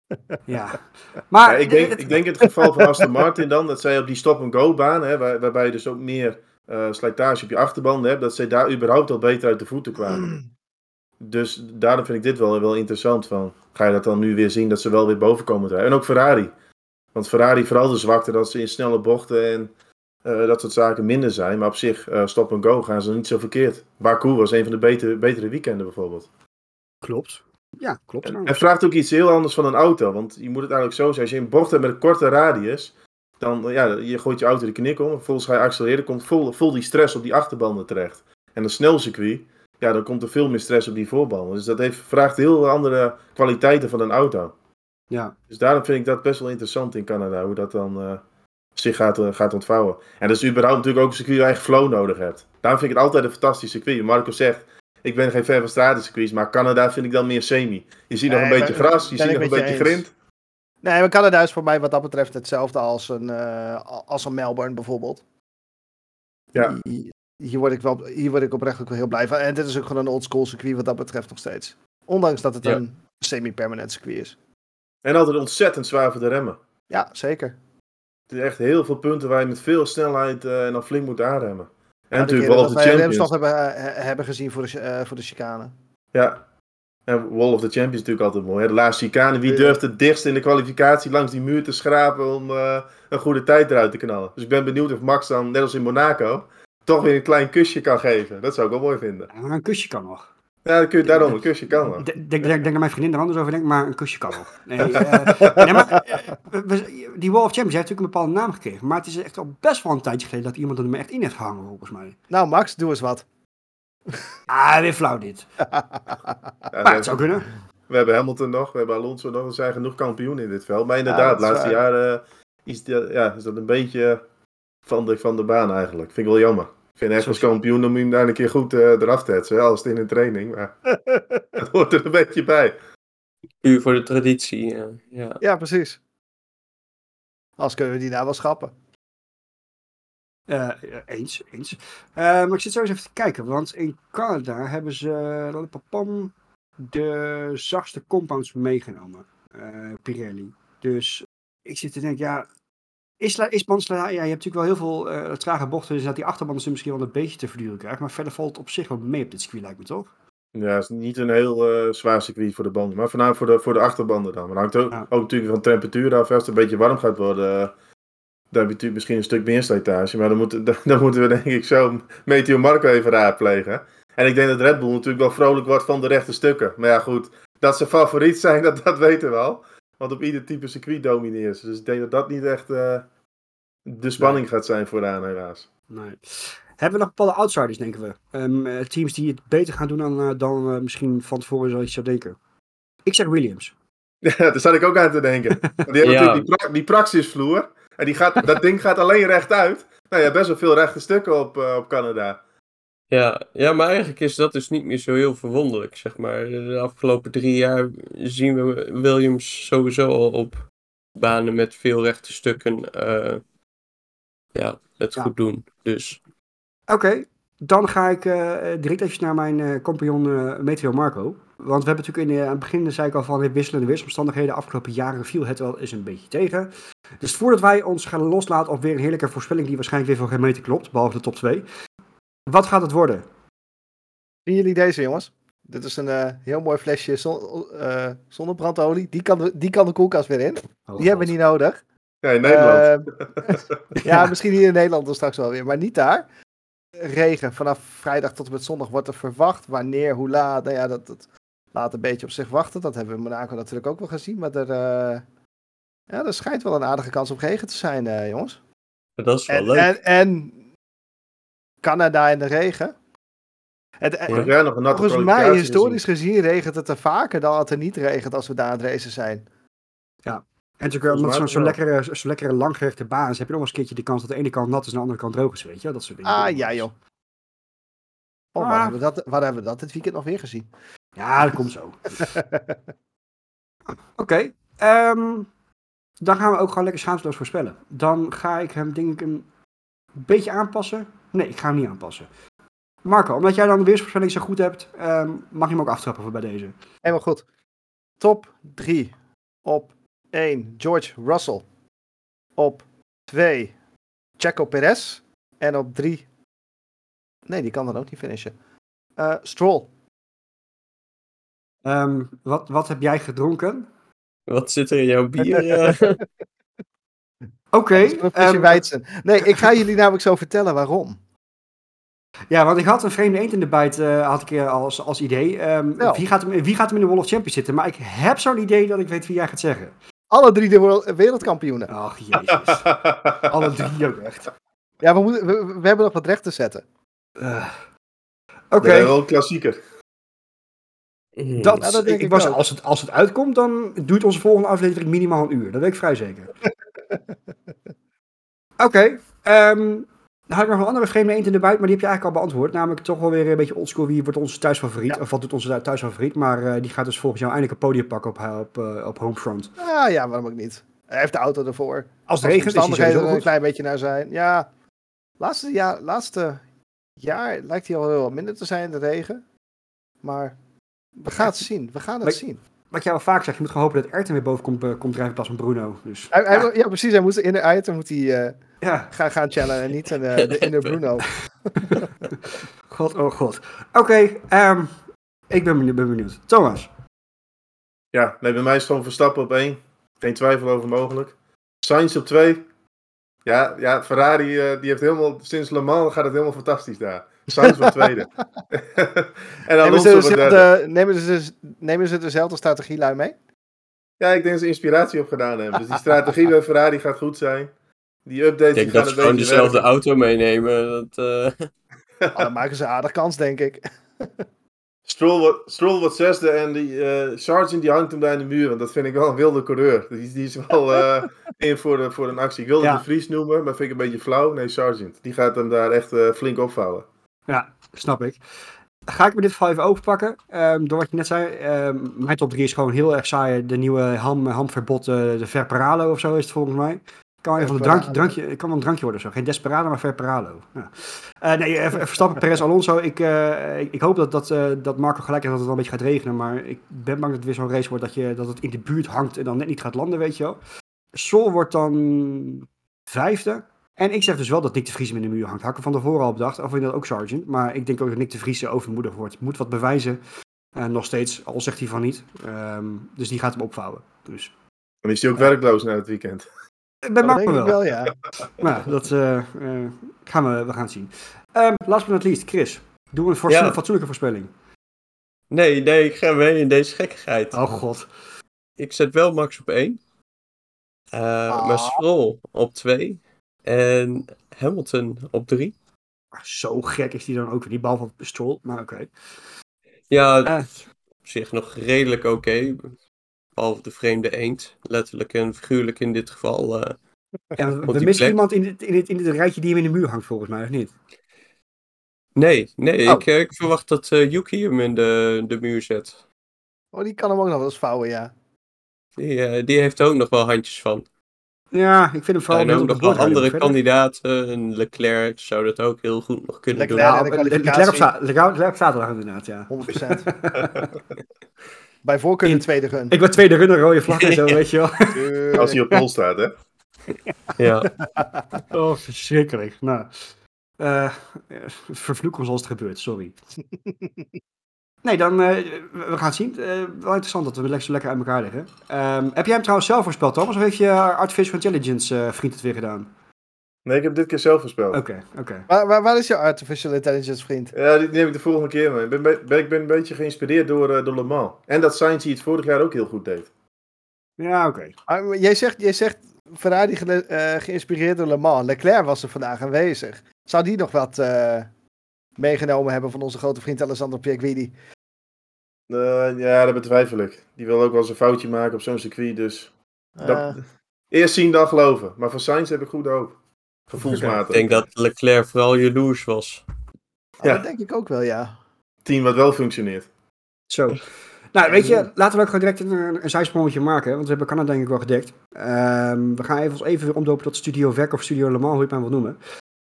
ja. Maar ja, ik, denk, ik denk in het geval van Aston Martin dan, dat zij op die stop-and-go baan, hè, waar, waarbij je dus ook meer uh, slijtage op je achterbanden hebt, dat zij daar überhaupt al beter uit de voeten kwamen. dus daarom vind ik dit wel, wel interessant. Van, ga je dat dan nu weer zien dat ze wel weer boven komen rijden? En ook Ferrari. Want Ferrari vooral de zwakte dat ze in snelle bochten en uh, dat soort zaken minder zijn. Maar op zich, uh, stop en go gaan ze niet zo verkeerd. Baku was een van de betere, betere weekenden bijvoorbeeld. Klopt. Ja, klopt. En, en vraagt ook iets heel anders van een auto. Want je moet het eigenlijk zo zijn. Als je een bocht hebt met een korte radius. Dan ja, je gooit je auto de knik om. Vervolgens ga je accelereren. komt vol, vol die stress op die achterbanden terecht. En een snel circuit. Ja, dan komt er veel meer stress op die voorbanden. Dus dat heeft, vraagt heel andere kwaliteiten van een auto. Ja. Dus daarom vind ik dat best wel interessant in Canada. Hoe dat dan eh, zich gaat, eh, gaat ontvouwen. En dat is überhaupt natuurlijk ook een circuit waar je echt flow nodig hebt. Daarom vind ik het altijd een fantastisch circuit. Marco zegt, ik ben geen fan van stratencircuits. Maar Canada vind ik dan meer semi. Je ziet nog een beetje ben- gras. Je ziet nog een beetje eens. grind. Nee, maar Canada is voor mij wat dat betreft hetzelfde als een, eh, als een Melbourne bijvoorbeeld. Ja. Hier, hier word ik wel, hier word ik oprecht ook wel heel blij van. En dit is ook gewoon een oldschool circuit wat dat betreft nog steeds. Ondanks dat het Ja. een semi-permanent circuit is. En altijd ontzettend zwaar voor de remmen. Ja, zeker. Het is echt heel veel punten waar je met veel snelheid eh, en dan flink moet aanremmen. En Ja, natuurlijk Wall of the Champions. Hebben, eh, hebben gezien voor de, eh, voor de chicane. Ja. En Wall of the Champions is natuurlijk altijd mooi. Hè? De laatste chicane. Wie Ja. durft het dichtst in de kwalificatie langs die muur te schrapen om eh, een goede tijd eruit te knallen. Dus ik ben benieuwd of Max dan, net als in Monaco, toch weer een klein kusje kan geven. Dat zou ik wel mooi vinden. Maar een kusje kan nog. Ja, dan kun je daarom een kusje kan wel. Ik denk, denk, denk dat mijn vriendin er anders over denkt, maar een kusje kan nog. Nee, eh, nee, maar, eh, we- die Wall of Champions heeft natuurlijk een bepaalde naam gekregen. Maar het is echt al best wel een tijdje geleden dat iemand er me echt in heeft gehangen, volgens mij. Nou, Max, doe eens wat. Ah, weer flauw dit. Ja, Maar we, het zou kunnen. we hebben Hamilton nog, we hebben Alonso nog. Er zijn genoeg kampioenen in dit veld. Maar inderdaad, dat de laatste jaren is, die- ja, is dat een beetje van de, van de baan eigenlijk. Vind ik wel jammer. Vind echt als kampioen, dan moet je hem daar een keer goed eh, eraf tetsen. Al is het in een training. Maar het hoort er een beetje bij. Puur voor de traditie. ja. ja. Ja, precies. Als kunnen we die nou wel schappen. Eh, eens, eens. Eh, maar ik zit zo eens even te kijken, want in Canada hebben ze eh, papam, de zachtste compounds meegenomen. eh, Pirelli. Dus ik zit te denken, ja, is, is ja, je hebt natuurlijk wel heel veel eh, trage bochten, dus dat die achterbanden ze misschien wel een beetje te verduren krijgen. Maar verder valt het op zich wel mee op dit circuit, lijkt me toch? Ja, het is niet een heel eh, zwaar circuit voor de banden. Maar voornamelijk voor de, voor de achterbanden dan. Maar hangt ook, Ja. ook natuurlijk van temperatuur af. Als het een beetje warm gaat worden, eh, dan heb je natuurlijk misschien een stuk meer slijtage. Maar dan, moeten dan, dan moeten we denk ik zo Meteo Marco even raadplegen. En ik denk dat Red Bull natuurlijk wel vrolijk wordt van de rechte stukken. Maar ja, goed. Dat ze favoriet zijn, dat, dat weten we al. Want op ieder type circuit domineert ze. Dus ik denk dat dat niet echt eh, de spanning gaat zijn vooraan helaas. Nee. Hebben we nog bepaalde outsiders, denken we? Ehm, eh, teams die het beter gaan doen dan, eh, dan misschien van tevoren zou je zou denken. Ik zeg Williams. Ja, daar zat ik ook aan te denken. Want die hebben Ja. natuurlijk die, pra die praxisvloer. En die gaat, dat ding gaat alleen rechtuit. Nou ja, best wel veel rechte stukken op, op Canada. Ja, ja, maar eigenlijk is dat dus niet meer zo heel verwonderlijk, zeg maar. De afgelopen drie jaar zien we Williams sowieso al op banen met veel rechte stukken eh, ja, het Ja. goed doen. Dus Oké, dan ga ik eh, direct even naar mijn eh compagnon eh, Meteo Marco. Want we hebben natuurlijk in, eh, aan het begin, zei ik al van, wisselende weersomstandigheden. De afgelopen jaren viel het wel eens een beetje tegen. Dus voordat wij ons gaan loslaten op weer een heerlijke voorspelling die waarschijnlijk weer voor geen meter klopt, behalve de top 2. Wat gaat het worden? Zien jullie deze, jongens? Dit is een eh, heel mooi flesje zon, eh, zonnebrandolie. Die kan, de, die kan de koelkast weer in. Oh, Die hebben we niet nodig. Ja, in Nederland. Ehm, ja, misschien hier in Nederland dan straks wel weer, maar niet daar. Regen vanaf vrijdag tot en met zondag wordt er verwacht. Wanneer, hoe laat, nou ja, dat, dat laat een beetje op zich wachten. Dat hebben we in Monaco natuurlijk ook wel gezien. Maar er, eh, ja, er schijnt wel een aardige kans op regen te zijn, eh, jongens. dat is wel En, leuk. en, en Canada in de regen. Het, eh, nog een volgens mij, historisch gezien, regent het er vaker dan dat het niet regent als we daar aan het racen zijn. En natuurlijk omdat zo'n zo'n lekkere, zo'n lekkere langgerechte baan is, heb je nog eens een keertje de kans dat de ene kant nat is en de andere kant droog is, weet je? Dat soort dingen. Ah, ja joh. Oh, waar, Ah. hebben we dat, waar hebben we dat dit weekend nog weer gezien? Ja, dat komt zo. Oké, ehm, dan gaan we ook gewoon lekker schaamteloos voorspellen. Dan ga ik hem denk ik een beetje aanpassen. Nee, ik ga hem niet aanpassen. Marco, omdat jij dan de weersvoorspelling zo goed hebt, ehm, mag je hem ook aftrappen voor bij deze. Helemaal goed. Top 3. Op 1 George Russell. Op 2 Checo Perez. En op 3. Nee, die kan dan ook niet finishen. Eh, Stroll. Ehm, wat, wat heb jij gedronken? Wat zit er in jouw bier? eh? Oké, flesje ehm. Nee, ik ga jullie namelijk zo vertellen waarom. Ja, want ik had een vreemde eend in de bijt, uh, had ik uh, als, als idee. Um, Ja. wie, gaat hem, wie gaat hem in de World of Champions zitten? Maar ik heb zo'n idee dat ik weet wie jij gaat zeggen. Alle drie de wereld- wereldkampioenen. Ach, jezus. Alle drie ook echt. Ja, we, moeten, we, we hebben nog wat recht te zetten. Eh, Oké, Nee, wel klassieker. dat, Ja, dat denk ik, ik was, als, het, als het uitkomt, dan duurt onze volgende aflevering minimaal een uur. Dat weet ik vrij zeker. Oké, ehm, dan had ik nog een andere vreemde eend in de buit, maar die heb je eigenlijk al beantwoord. Namelijk toch wel weer een beetje oldschool. Wie wordt onze thuisfavoriet? Ja. Of wat doet onze thuisfavoriet? Maar eh, die gaat dus volgens jou eindelijk een podium pakken op, op, eh, op Homefront. Ah ja, waarom ook niet? Hij heeft de auto ervoor. Als de regent is hij er een klein beetje naar zijn. Ja, laatste jaar, laatste jaar lijkt hij al heel wat minder te zijn de regen. Maar we gaan het zien. We gaan het Maar- zien. Wat jij al vaak zegt, je moet gewoon hopen dat Erten weer boven komt, eh, komt drijven in plaats van Bruno. Dus, Hij, hij- ja, ja. precies. Hij moet in de item moet hij, eh, ja, gaan, gaan channelen en niet eh, de inner Bruno. god, oh god. Oké, ehm, ik ben benieuwd, ben benieuwd. Thomas. Ja, nee, bij mij is het gewoon Verstappen op één. Geen twijfel over mogelijk. Sainz op twee. Ja, ja Ferrari eh, die heeft helemaal, sinds Le Mans gaat het helemaal fantastisch daar. Sainz wordt tweede. en Nemen ze, derde. dezelfde, nemen, ze, nemen ze dezelfde strategielijn mee? Ja, ik denk dat ze inspiratie op gedaan hebben. Dus die strategie bij Ferrari gaat goed zijn. Die updates Ik denk dat gaan ze gewoon dezelfde werken. auto meenemen. Dat, eh, Oh, dan maken ze aardig kans, denk ik. Stroll wordt, Stroll wordt zesde en die eh Sargent die hangt hem daar in de muur. Want dat vind ik wel een wilde coureur. Die, die is wel eh, in voor, de, voor een actie. Ik wilde Ja. de Vries noemen, maar vind ik een beetje flauw. Nee, Sargent. Die gaat hem daar echt eh, flink opvouwen. Ja, snap ik. Ga ik me dit geval even openpakken. Ehm, door wat je net zei, ehm, mijn top 3 is gewoon heel erg saai. De nieuwe ham, hamverbod, eh, de Verperalo of zo is het volgens mij. Kan even een drankje, drankje, het kan wel een drankje worden zo. Geen Desperado, maar Verperalo. Ja. Eh, nee, even Verstappen, Perez, Alonso. Ik, eh, ik, ik hoop dat, dat, eh, dat Marco gelijk heeft dat het wel een beetje gaat regenen. Maar ik ben bang dat het weer zo'n race wordt dat, je, dat het in de buurt hangt en dan net niet gaat landen, weet je wel. Sol wordt dan vijfde. En ik zeg dus wel dat Nick de Vries hem in de muur hangt. Er van tevoren al bedacht. Of dat ook Sargent. Maar ik denk ook dat Nick de Vries overmoedig wordt. Moet wat bewijzen. En nog steeds, al zegt hij van niet. Ehm, dus die gaat hem opvouwen. Dus Dan is hij ook werkloos na het weekend. Dat bang denk ik wel. wel, ja. Nou, dat eh, eh, gaan we, we gaan het zien. Ehm, last but not least, Chris. Doe een Ja. fatsoenlijke voorspelling. nee, nee, ik ga mee in deze gekkigheid. Oh god. Ik zet wel Max op 1. Ah. Maar Stroll op 2. En Hamilton op 3. Zo gek is die dan ook weer. Die bal van Stroll. Maar oké. Ja, Eh, op zich nog redelijk oké. Behalve de vreemde eend. Letterlijk en figuurlijk in dit geval. eh. ja, we missen iemand in dit, in, dit, in dit rijtje die hem in de muur hangt volgens mij, of niet? Nee, nee Oh. ik, eh, ik verwacht dat eh, Yuki hem in de, de muur zet. Oh, die kan hem ook nog wel eens vouwen, ja. Die, eh, die heeft er ook nog wel handjes van. Ja, ik vind hem vooral en ook nog wel andere kandidaten. Een Leclerc zou dat ook heel goed nog kunnen Leclerc. doen. En de Leclerc Leclerc- Leclerc op zaterdag inderdaad, ja. 100%. Bij voorkeur de In- tweede gun. Ik ben tweede runner, rode vlag en zo, weet je wel. Als hij op pol staat, hè. Ja. Oh, verschrikkelijk. Nou, eh vervloek ons als het gebeurt, sorry. Nee, dan, eh, we gaan het zien. Eh, wel interessant dat we lekker, zo lekker uit elkaar liggen. Ehm, heb jij hem trouwens zelf voorspeld, Thomas? Of heeft je Artificial Intelligence eh, vriend het weer gedaan? Nee, ik heb dit keer zelf voorspeld. Oké, oké. Waar, waar, waar is jouw artificial intelligence vriend? Ja, die neem ik de volgende keer mee. Ik ben, be- ben- ik ben een beetje geïnspireerd door, eh, door Le Mans. En dat Sainz die het vorig jaar ook heel goed deed. Ja, oké. Jij, zegt, jij zegt Ferrari eh, geïnspireerd door Le Mans. Leclerc was er vandaag aanwezig. Zou die nog wat eh, meegenomen hebben van onze grote vriend Alessandro Piaguidi? Eh, ja, dat betwijfel ik. Die wil ook wel eens een foutje maken op zo'n circuit, dus... Dat- Eh, Eerst zien, dan geloven. Maar van Sainz heb ik goede hoop. Gevoelsmatig. Ik denk dat Leclerc vooral jaloers was. ah, ja. Dat denk ik ook wel, ja. Team wat wel functioneert. Zo. Nou, weet je, laten we ook gewoon direct een, een zijsprongetje maken, want we hebben Canada denk ik wel gedekt. Ehm, we gaan even, ons even weer omdopen tot Studio Verk of Studio Le Mans, hoe je het maar wil noemen.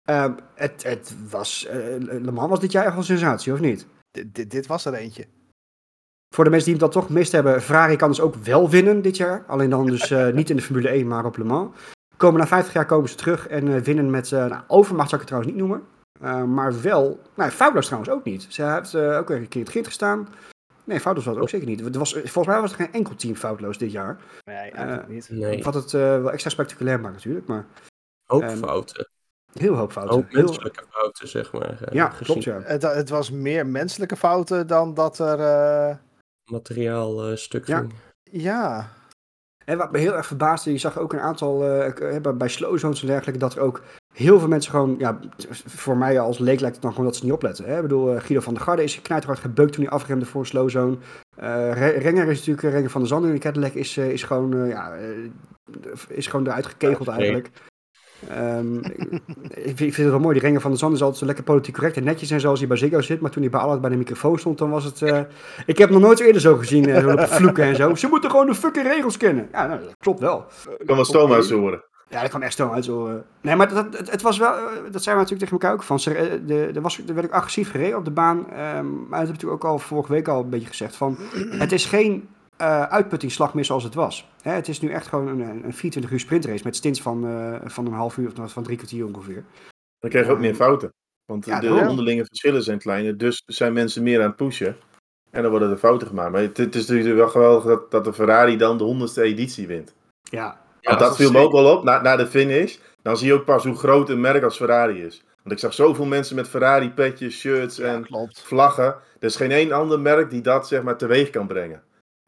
Ehm, het, het was, eh, Le Mans was dit jaar echt wel een sensatie, of niet? Dit, dit, dit was er eentje. Voor de mensen die het dan toch gemist hebben, Ferrari kan dus ook wel winnen dit jaar. Alleen dan dus eh, niet in de Formule 1, maar op Le Mans. Komen na 50 jaar komen ze terug en eh, winnen met, eh nou, overmacht zou ik het trouwens niet noemen. Eh, maar wel, nou, foutloos trouwens ook niet. Ze heeft eh, ook weer een keer in het gids gestaan. Nee, foutloos was het ook zeker niet. Er was, volgens mij was er geen enkel team foutloos dit jaar. Nee, eigenlijk niet. Nee, Wat het eh, wel extra spectaculair maakt natuurlijk. Maar ook ehm, fouten. Heel hoop fouten. Ook Heel- menselijke fouten, zeg maar. Ja, gezien klopt ja. Het, het was meer menselijke fouten dan dat er. eh, Materiaal eh, stuk Ja. ging. ja. En wat me heel erg verbaasde, je zag ook een aantal, eh, eh, bij- bij slow zones en dergelijke, dat er ook heel veel mensen gewoon, ja, voor mij als leek lijkt het dan gewoon dat ze niet opletten. Hè? Ik bedoel, Guido van der Garde is knijterhard gebeukt toen hij afremde voor een slow zone. Renger is natuurlijk, Renger van der Zanden in de Cadillac is, is gewoon, ja, is gewoon eruit gekegeld eigenlijk. Ehm, ik, ik vind het wel mooi, die Renger van der Zanden is altijd zo lekker politiek correct en netjes en zo als hij bij Ziggo zit. Maar toen hij bij Allard bij de microfoon stond, dan was het... eh, ik heb nog nooit eerder zo gezien, eh, zo vloeken en zo. Ze moeten gewoon de fucking regels kennen. Ja, nou, dat klopt wel. Ik kan wel stoom uit zo. Ja, dat kwam echt zo uit. Zo. Nee, maar dat, het, het was wel, eh, dat zijn we natuurlijk tegen elkaar ook van. Ze, de, er, was, er werd ook agressief gereden op de baan. ehm, maar dat heb ik natuurlijk ook al vorige week al een beetje gezegd. Van, het is geen eh uitputtingsslag meer zoals het was. Hè, het is nu echt gewoon een, een 24 uur sprintrace met stints van, eh, van een half uur of van drie kwartier ongeveer. Dan krijg je ook meer fouten. Want Ja, de daarom. onderlinge verschillen zijn kleiner, dus zijn mensen meer aan het pushen. En dan worden er fouten gemaakt. Maar het, het is natuurlijk wel geweldig dat, dat de Ferrari dan de honderdste editie wint. Ja, Want Ja, dat viel me ook wel op, na, na de finish. Dan zie je ook pas hoe groot een merk als Ferrari is. Want ik zag zoveel mensen met Ferrari-petjes, shirts en vlaggen. Er is geen één ander merk die dat zeg maar teweeg kan brengen.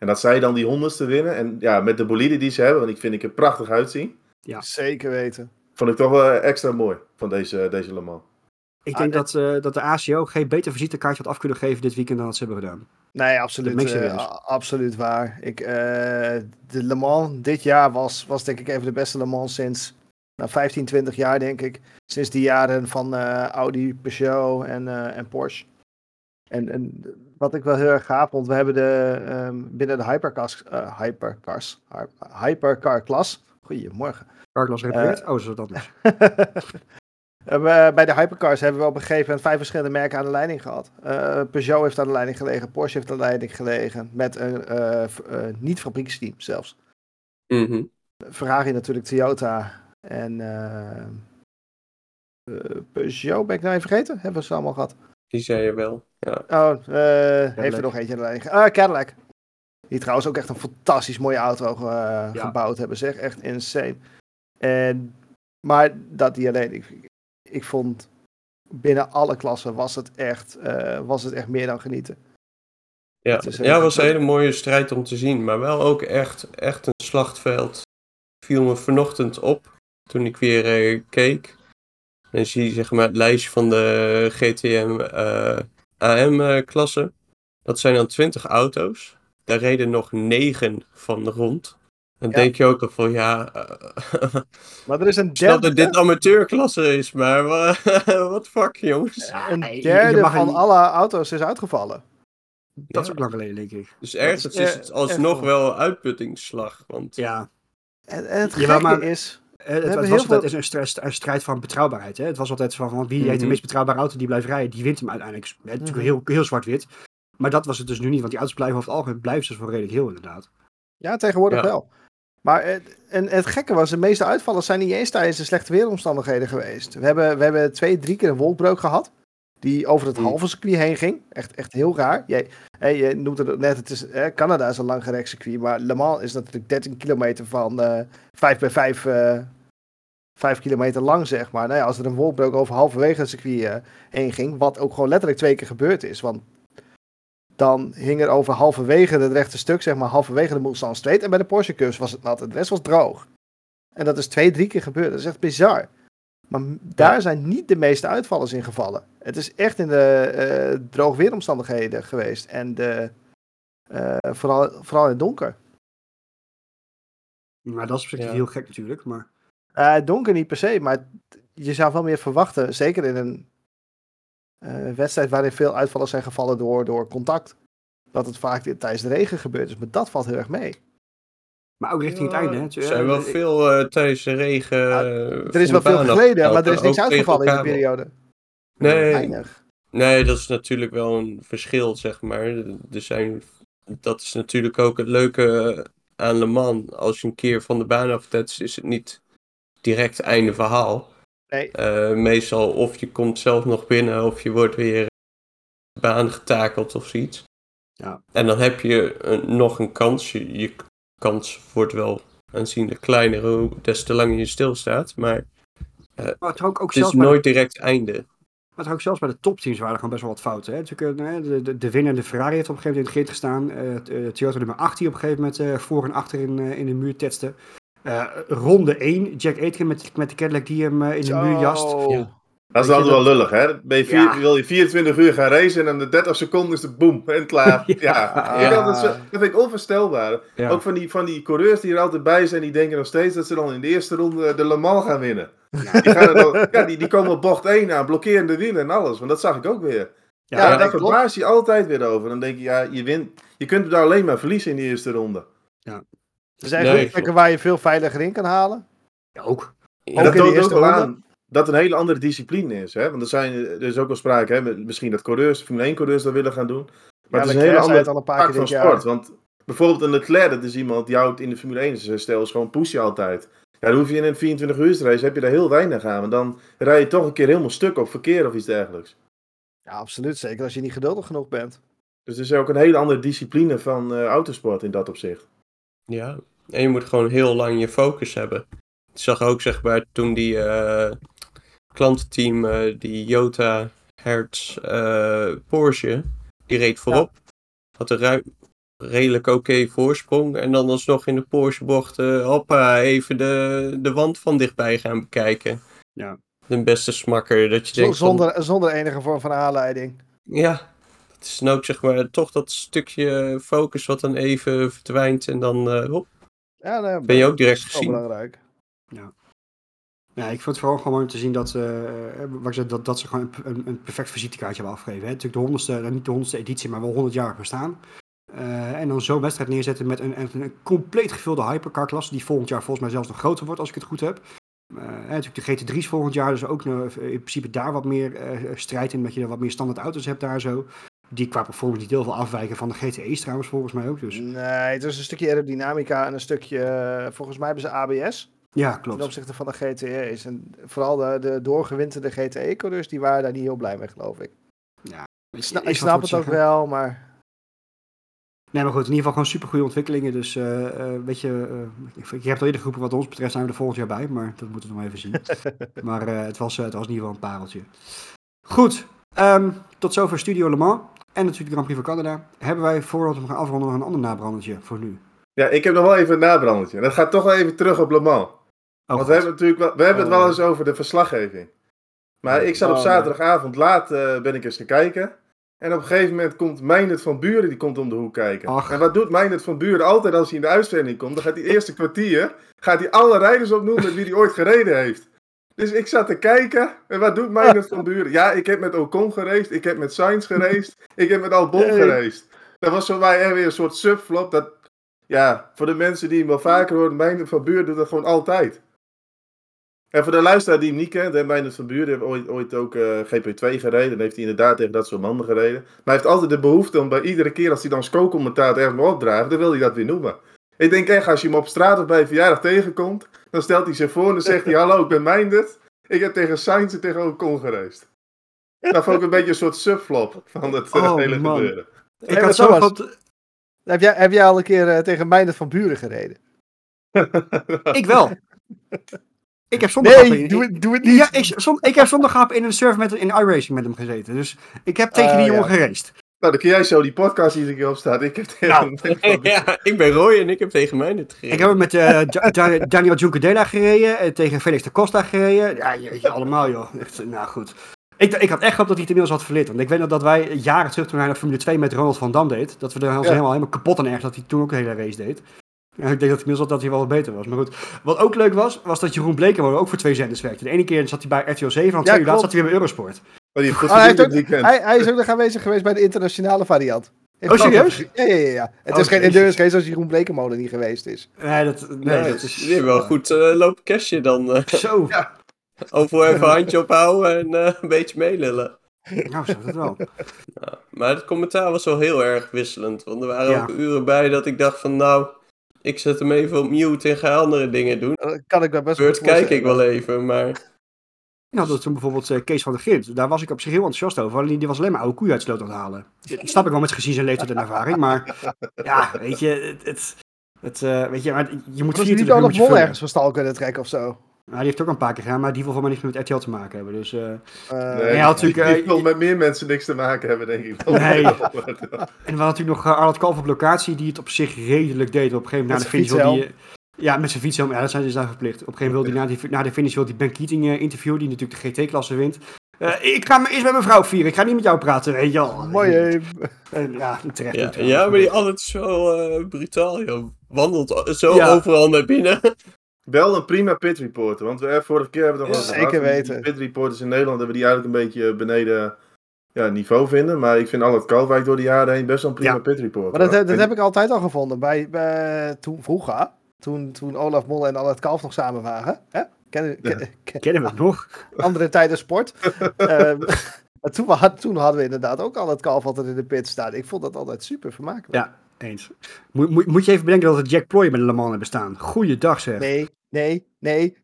En dat zij dan die honderdste winnen. En ja, met de bolide die ze hebben, want ik vind ik er prachtig uitzien. Ja. Zeker weten. Vond ik toch wel extra mooi van deze, deze Le Mans. ik Ah, denk dat, eh, dat de ACO geen beter visitekaartje had af kunnen geven dit weekend dan dat ze hebben gedaan. Nee, absoluut, eh, absoluut waar. Ik, eh, de Le Mans dit jaar was, was denk ik even de beste Le Mans sinds nou, 15, 20 jaar, denk ik. Sinds die jaren van eh, Audi, Peugeot en, eh, en Porsche. En, en wat ik wel heel erg gaaf vond, we hebben de, ehm, binnen de hypercars, eh, hypercars, hy- hypercar klas. Goedemorgen. Carglass repareert? oh, zo dat dus. Eh, Bij de hypercars hebben we op een gegeven moment vijf verschillende merken aan de leiding gehad. Eh, Peugeot heeft aan de leiding gelegen, Porsche heeft aan de leiding gelegen, met een eh, eh, niet-fabrieksteam zelfs. Mhm. Ferrari natuurlijk, Toyota en eh, eh, Peugeot, ben ik nou even vergeten? Hebben we ze allemaal gehad? Die zei je wel. Ja. Oh, eh, heeft er nog eentje aan de Ah, Cadillac. Die trouwens ook echt een fantastisch mooie auto eh, gebouwd hebben, zeg. Echt insane. En, maar dat niet alleen. Ik, ik vond binnen alle klassen was het echt, eh, was het echt meer dan genieten. Ja, Het ja was een hele mooie strijd om te zien. Maar wel ook echt, echt een slachtveld. Viel me vanochtend op toen ik weer eh, keek. En zie zeg maar het lijstje van de GTM eh, AM-klasse. Dat zijn dan 20 auto's. Daar reden nog 9 van rond. Dan Ja. denk je ook al van ja. eh, Maar er is een derde, dat dit amateurklasse is, maar wat fuck jongens. een je- je derde er van niet- alle auto's is uitgevallen. Dat is ook lang geleden, denk ik. Dus ergens Dat is, is, het eh, alsnog wel uitputtingsslag. Want Ja, En, en het gekke maar- is, Eh, Het, het was heel altijd veel- een, strijd, een strijd van betrouwbaarheid. Hè? Het was altijd van, van wie heeft de Mhm. meest betrouwbare auto die blijft rijden, die wint hem uiteindelijk. Mhm. natuurlijk heel, heel zwart-wit. Maar dat was het dus nu niet, want die auto's blijven over het algemeen blijven ze voor redelijk heel inderdaad. Ja, tegenwoordig Ja. wel. Maar het, en het gekke was, de meeste uitvallers zijn niet eens tijdens de slechte weeromstandigheden geweest. We hebben, we hebben twee, drie keer een wolkbreuk gehad. Die over het halve circuit heen ging. Echt, echt heel raar. Jij, je noemde het net, het is, hè, Canada is een langgerekt circuit. Maar Le Mans is natuurlijk 13 kilometer van eh 5 bij 5, eh 5 kilometer lang, zeg maar. Nou ja, als er een wolkbreuk over halverwege het circuit eh, heen ging. Wat ook gewoon letterlijk twee keer gebeurd is. Want dan hing er over halverwege het rechte stuk, zeg maar halverwege de Mulsanne Street. En bij de Porsche curves was het nat de rest was droog. En dat is twee, drie keer gebeurd. Dat is echt bizar. Maar daar zijn niet de meeste uitvallers in gevallen. Het is echt in de eh droog weeromstandigheden geweest. En de, eh, vooral, vooral in het donker. Maar dat is op zich Ja. heel gek natuurlijk. Maar Eh, donker niet per se, maar je zou wel meer verwachten. Zeker in een eh, wedstrijd waarin veel uitvallers zijn gevallen door, door contact. Dat het vaak tijdens de regen gebeurt is. Maar dat valt heel erg mee. Maar ook richting het einde. Hè. Er zijn wel Eh, veel eh, tijdens de regen. Er is wel veel geleden, maar er is niks uitgevallen in die periode. Nee, Weinig. nee, dat is natuurlijk wel een verschil, zeg maar. Er zijn, dat is natuurlijk ook het leuke aan Le Mans. Als je een keer van de baan aftetst, is het niet direct einde verhaal. Nee. Eh, meestal of je komt zelf nog binnen of je wordt weer de baan getakeld of zoiets. Ja. En dan heb je een- nog een kans. Je, je kans wordt wel aanzienlijk kleiner des te langer je stilstaat. Maar Maar het ook, ook Het is de- nooit direct einde. Maar ook zelfs bij de topteams waren er gewoon best wel wat fouten. Hè? Natuurlijk, eh, de, de, de winnende Ferrari heeft op een gegeven moment in het grid gestaan. Eh, eh, Toyota nummer 8 die op een gegeven moment eh, voor en achter in, eh, in de muur tetste. Eh, ronde 1, Jack Aitken met, met de Cadillac die hem eh, in de muur jast. Ja. Dat is altijd wel lullig, hè? Ben je vier- Ja. Wil je 24 uur gaan racen en dan de 30 seconden is het boem en klaar. Ja. Ja, Ja. Dat, is, dat vind ik onvoorstelbaar. Ja. Ook van die, van die coureurs die er altijd bij zijn, die denken nog steeds dat ze dan in de eerste ronde de Le Mans gaan winnen. Die, gaan dan- ja, die, die komen op bocht 1 aan, blokkeren de wielen en alles. Want dat zag ik ook weer. Ja, Ja, daar verbaas je altijd weer over. Dan denk je, ja, je, wint, je kunt daar alleen maar verliezen in de eerste ronde. Er zijn Nee, goede plekken waar je veel veiliger in kan halen. Ja, ook. En Ook dat in de toont ook wel aan dat het een hele andere discipline is. Hè? Want er, zijn, er is ook wel sprake, hè? misschien dat coureurs, Formule 1 coureurs dat willen gaan doen. Maar het is een hele andere het al een paar keer van sport. jaar. Want bijvoorbeeld een Leclerc, dat is iemand die houdt in de Formule 1 zijn stijl is gewoon pushy altijd. Ja, dan hoef je in een 24 uur race, heb je daar heel weinig aan. Want dan rij je toch een keer helemaal stuk op verkeer of iets dergelijks. Ja, absoluut. Zeker als je niet geduldig genoeg bent. Dus het is ook een hele andere discipline van eh, autosport in dat opzicht. Ja, en je moet gewoon heel lang je focus hebben. Ik zag ook, zeg maar, toen die eh, klantenteam, eh, die Jota, Hertz, eh, Porsche, die reed voorop. Had een ruim, redelijk oké voorsprong. En dan alsnog in de Porsche-bocht, eh, hoppa, even de, de wand van dichtbij gaan bekijken. Ja. De beste smakker, dat je Z- denkt van, Zonder, zonder enige vorm van aanleiding. ja, het is dan ook, zeg maar, toch dat stukje focus wat dan even verdwijnt. En dan, eh, hop, Ja, nee, ben je ook direct gezien. belangrijk. Ja, ik vind het vooral gewoon mooi om te zien dat, eh, eh, wat ik zei, dat, dat ze gewoon een, een, perfect visitekaartje hebben afgegeven. Hè. Natuurlijk de honderdste, nou, niet de honderdste editie, maar wel 100 jaar bestaan. Eh, en dan zo'n wedstrijd neerzetten met een, een, een compleet gevulde hypercar klasse, die volgend jaar volgens mij zelfs nog groter wordt als ik het goed heb. Eh, hè, natuurlijk de GT3's volgend jaar, dus ook nog, eh, in principe daar wat meer eh, strijd in, dat je er wat meer standaard auto's hebt daar zo. Die qua performance niet heel veel afwijken van de GTE's trouwens volgens mij ook. Dus Nee, het is een stukje aerodynamica en een stukje, eh, volgens mij hebben ze ABS ja, ten klopt. opzichte van de GTE's. En vooral de, de doorgewinterde GTE-coureurs, die waren daar niet heel blij mee, geloof ik. Ik, sna- ik snap het ook wel, maar Nee, maar goed, in ieder geval gewoon super goede ontwikkelingen. Dus eh, eh, weet je, eh, ik, je hebt al eerder geroepen wat ons betreft zijn we er volgend jaar bij, maar dat moeten we nog even zien. maar het, was, het was in ieder geval een pareltje. Goed, ehm, tot zover Studio Le Mans en natuurlijk de Grand Prix van Canada. Hebben wij voordat we gaan afronden nog een ander nabrandetje voor nu? Ja, ik heb nog wel even een nabrandetje. En dat gaat toch wel even terug op Le Mans. Oh, Want we hebben, natuurlijk wel, we hebben het Oh. wel eens over de verslaggeving. Maar ik zat op Oh, zaterdagavond laat eh, ben ik eens gaan kijken. En op een gegeven moment komt Meijnerd van Buren die komt om de hoek kijken. Ach. En wat doet Meijnerd van Buren altijd als hij in de uitzending komt? Dan gaat hij eerste kwartier gaat hij alle rijders opnoemen met wie hij ooit gereden heeft. Dus ik zat te kijken. En wat doet Meijnerd van Buren? Ja, ik heb met Ocon geraced. Ik heb met Sainz geraced. Ik heb met Albon Hey. geraced. Dat was voor mij echt weer een soort subflop. Dat, ja, voor de mensen die hem wel vaker horen, Meijnerd van Buren doet dat gewoon altijd. En voor de luisteraar die hem niet kent, hè, Meijnerd van Buren heeft ooit, ooit ook eh, GP2 gereden. Heeft hij inderdaad tegen dat soort mannen gereden. Maar hij heeft altijd de behoefte om bij iedere keer als hij dan co-commentaar ergens maar opdraagt, dan wil hij dat weer noemen. Ik denk echt, als je hem op straat of bij een verjaardag tegenkomt, dan stelt hij zich voor en dan zegt hij, hallo, ik ben Meijnerd. Ik heb tegen Sainz en tegen Ocon gereisd. Dat vond ik een beetje een soort subflop van het eh, Oh, hele man. gebeuren. ik Hey, had zo was- heb jij, heb jij al een keer eh, tegen Meijnerd van Buren gereden? Ik wel. Ik heb zondag Nee, in- doe, het- doe het niet. Ja, ik, som, ik heb zondag in een surf met in iRacing met hem gezeten. Dus ik heb tegen Ah, die ja. jongen geraced. Nou, dan kun jij zo die podcast die er op staat. Ik heb tegen Nou. ja, ik ben Roy en ik heb tegen mij net gereden. Ik heb met eh, Ja- Daniel Junquedela gereden, eh, tegen Felix da Costa gereden. Ja, jeetje, allemaal joh. Echt, nou goed. Ik, ik had echt gehoopt dat hij het inmiddels had verleerd. Want ik weet nog dat wij jaren terug toen hij naar Formule 2 met Ronald van Dam deed. Dat we er Ja. helemaal, helemaal kapot aan erg dat hij toen ook een hele race deed. Ja, ik denk dat inmiddels dat hij wel wat beter was. Maar goed, wat ook leuk was, was dat Jeroen Blekemolen ook voor twee zenders werkte. De ene keer zat hij bij RTL 7 en twee uur later zat hij weer bij Eurosport. Die heeft goed Oh, hij, heeft verdiend ook, dit weekend. hij, hij is ook nog aanwezig geweest bij de internationale variant. Heeft Oh, serieus? Ja, ja, ja. ja. Het Oh, is geen endurance race als Jeroen Blekemolen niet geweest is. Nee, dat, nee, Nee, dat is... Hebben wel goed eh, lopen cashje dan. eh Zo, overal even een handje ophouden en eh, een beetje meelullen. nou zo, dat wel. Maar het commentaar was wel heel erg wisselend. Want er waren Ja. ook uren bij dat ik dacht van nou, ik zet hem even op mute en ga andere dingen doen. Dat kan ik me best wel Beurt kijk ik wel even, maar Nou, dat toen bijvoorbeeld eh, Kees van der Grint. Daar was ik op zich heel enthousiast over. Alleen die was alleen maar oude koeien uit sloot aan het halen. Dat snap ik wel met gezien zijn leeftijd en ervaring. Maar ja, weet je, het... het, het eh, weet je, maar je moet Was hij 24 niet uur al moet nog vullen. ergens van stal kunnen trekken of zo? Nou, die heeft ook een paar keer gedaan, maar die wil voor mij niks meer met RTL te maken hebben. Dus, eh, Eh, Nee, hij had natuurlijk, die, die wil met meer mensen niks te maken hebben, denk ik. Nee. En we hadden natuurlijk nog Arnold Kalf op locatie, die het op zich redelijk deed. Op een gegeven moment na de finish die... eh, Ja, met zijn fietshelm. Ja, dat zijn ze daar verplicht. Op een gegeven moment wil hij na, die, na de finish wil die Ben Keating uh, interviewen, die natuurlijk de GT-klasse wint. Uh, ik ga me eerst met mijn vrouw vieren. Ik ga niet met jou praten, weet je wel. Mooi? Uh, ja, terecht. Ja, ja, maar die altijd zo uh, brutaal, joh. Wandelt zo Ja. overal naar binnen. Wel een prima pit reporter, want we vorige keer hebben we nog Ja, wel zeker gehad. Die weten. Pit reporters in Nederland hebben die eigenlijk een beetje beneden ja, niveau vinden. Maar ik vind Albert Kalwijk door de jaren heen best wel een prima Ja. pit reporter. Maar dat, dat heb ik altijd al gevonden. Bij, bij, toen vroeger, toen, toen Olaf Mol en Albert Kalf nog samen waren. Hè? Ken, ken, ken- Kennen we het nog? andere tijden sport. Ehm, toen, we had- toen hadden we inderdaad ook al het Kalf altijd in de pit staan. Ik vond dat altijd super vermakelijk. Ja. Eens. Moet, moet, moet je even bedenken dat het Jack Ploy met de Le Mans hebben staan. Goeiedag zeg. Nee, nee, nee.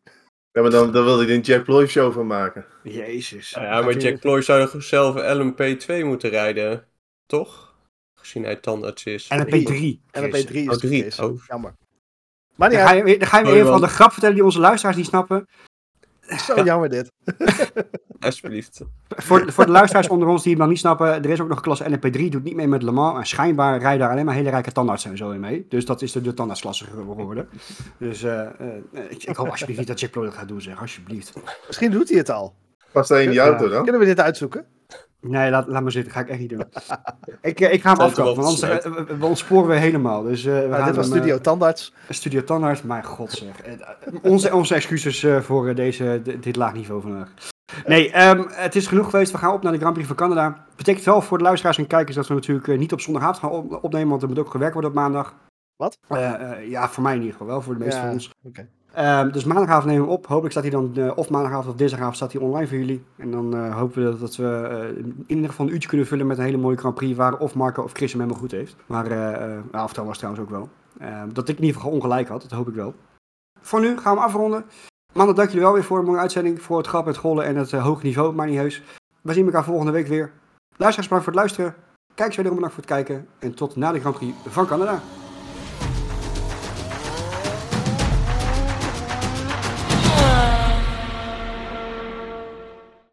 Ja, maar dan, dan wilde ik er een Jack Ploy show van maken. Jezus. Ja, ja, maar Jack Ploy zou toch zelf LMP2 moeten rijden, toch? Gezien hij tandarts is. En een P3. En een Chris. P3 is Oh. Oh. Jammer. Maar Dan ga je, weer- dan ga je even van de grap vertellen die onze luisteraars niet snappen. zo jammer dit. Alsjeblieft. Voor, voor de luisteraars onder ons die het nog niet snappen, er is ook nog een klasse NP3, doet niet mee met Le Mans. En schijnbaar rijden daar alleen maar hele rijke tandartsen en zo in mee. Dus dat is de, de tandartsklasse geworden. Dus eh, eh, ik, ik hoop alsjeblieft niet dat Jack Ploy dat gaat doen, zeg. Alsjeblieft. Misschien doet hij het al. Past hij in die auto dan? Kunnen we dit uitzoeken? Nee, laat, laat maar zitten. Ga ik echt niet doen. ik, eh, ik ga hem hem want anders eh, we, we ontsporen we helemaal. Dus, eh, we Nou, gaan dit was hem, Studio Tandarts. Studio Tandarts, mijn god zeg. Onze, onze excuses eh, voor deze, dit laag niveau vandaag. Nee, ehm, het is genoeg geweest. We gaan op naar de Grand Prix van Canada. Betekent wel voor de luisteraars en kijkers dat we natuurlijk niet op zondagavond gaan op- opnemen, want er moet ook gewerkt worden op maandag. Wat? Eh, eh, ja, voor mij in ieder geval wel, voor de meeste Ja, van ons. oké. Ehm, dus maandagavond nemen we op. Hopelijk staat hij dan, eh, of maandagavond of dinsdagavond staat hij online voor jullie. En dan eh, hopen we dat, we eh, in ieder geval een uurtje kunnen vullen met een hele mooie Grand Prix, waar of Marco of Chris hem helemaal goed heeft. Maar, ja, of Thomas trouwens ook wel. Ehm, dat ik in ieder geval ongelijk had, dat hoop ik wel. Voor nu gaan we afronden. Mannen, dank jullie wel weer voor een mooie uitzending, voor het grap, het gollen en het hoge niveau, maar niet heus. We zien elkaar volgende week weer. Luisteraars, bedankt voor het luisteren. Kijkers, wederom bedankt voor het kijken. En tot na de Grand Prix van Canada.